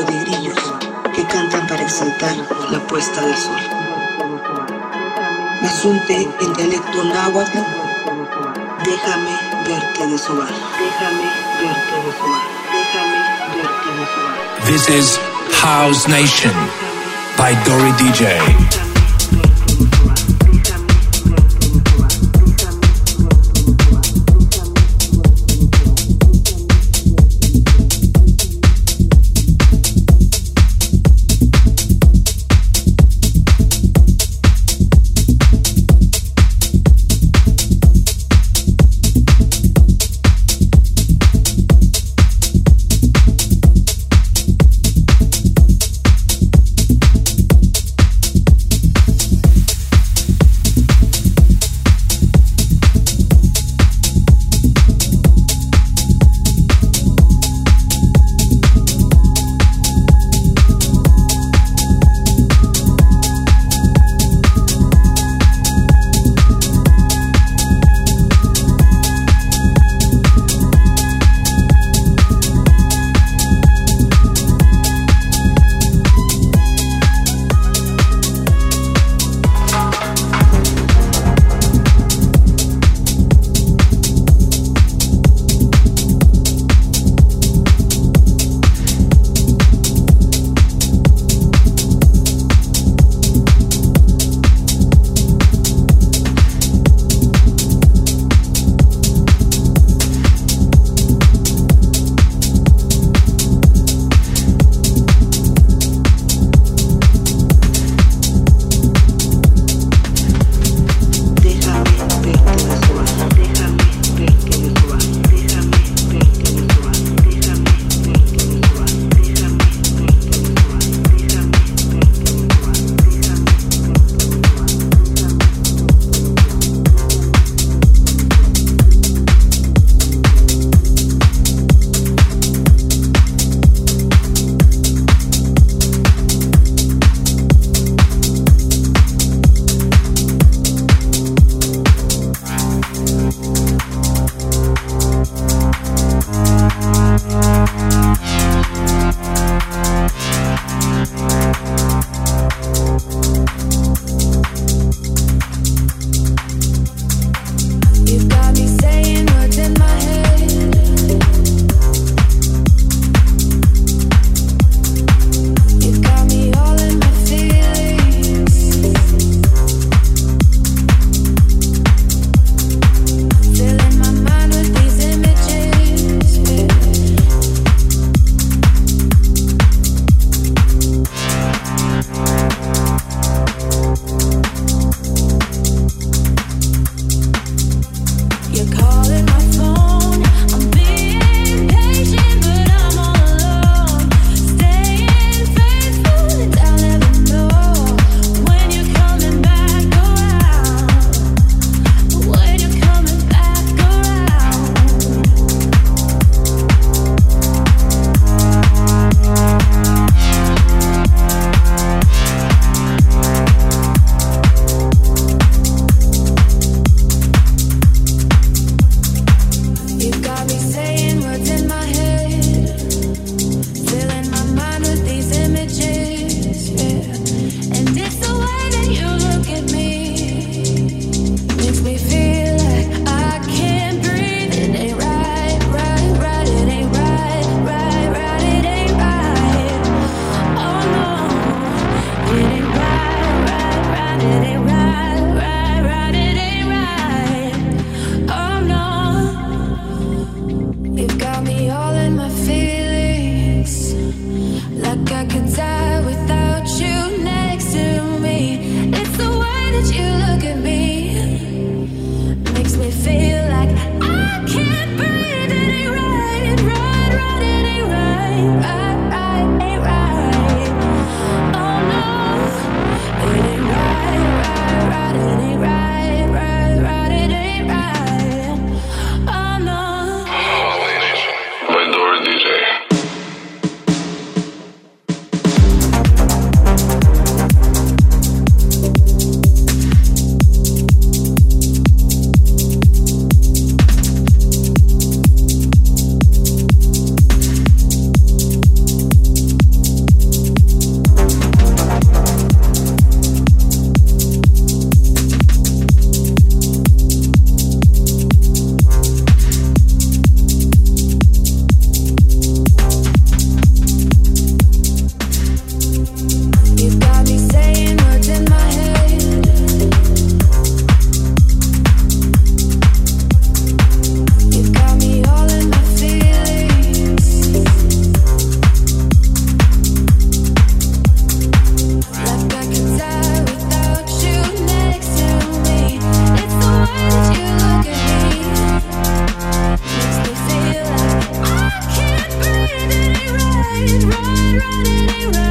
canto de grillos que cantan para exaltar la puesta del sol. Asunte en dialecto náhuatl, déjame verte desovar, déjame verte desovar, déjame verte desovar. This is House Nation by Dory DJ.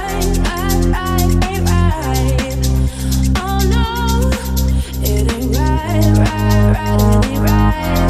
right, right, right, right.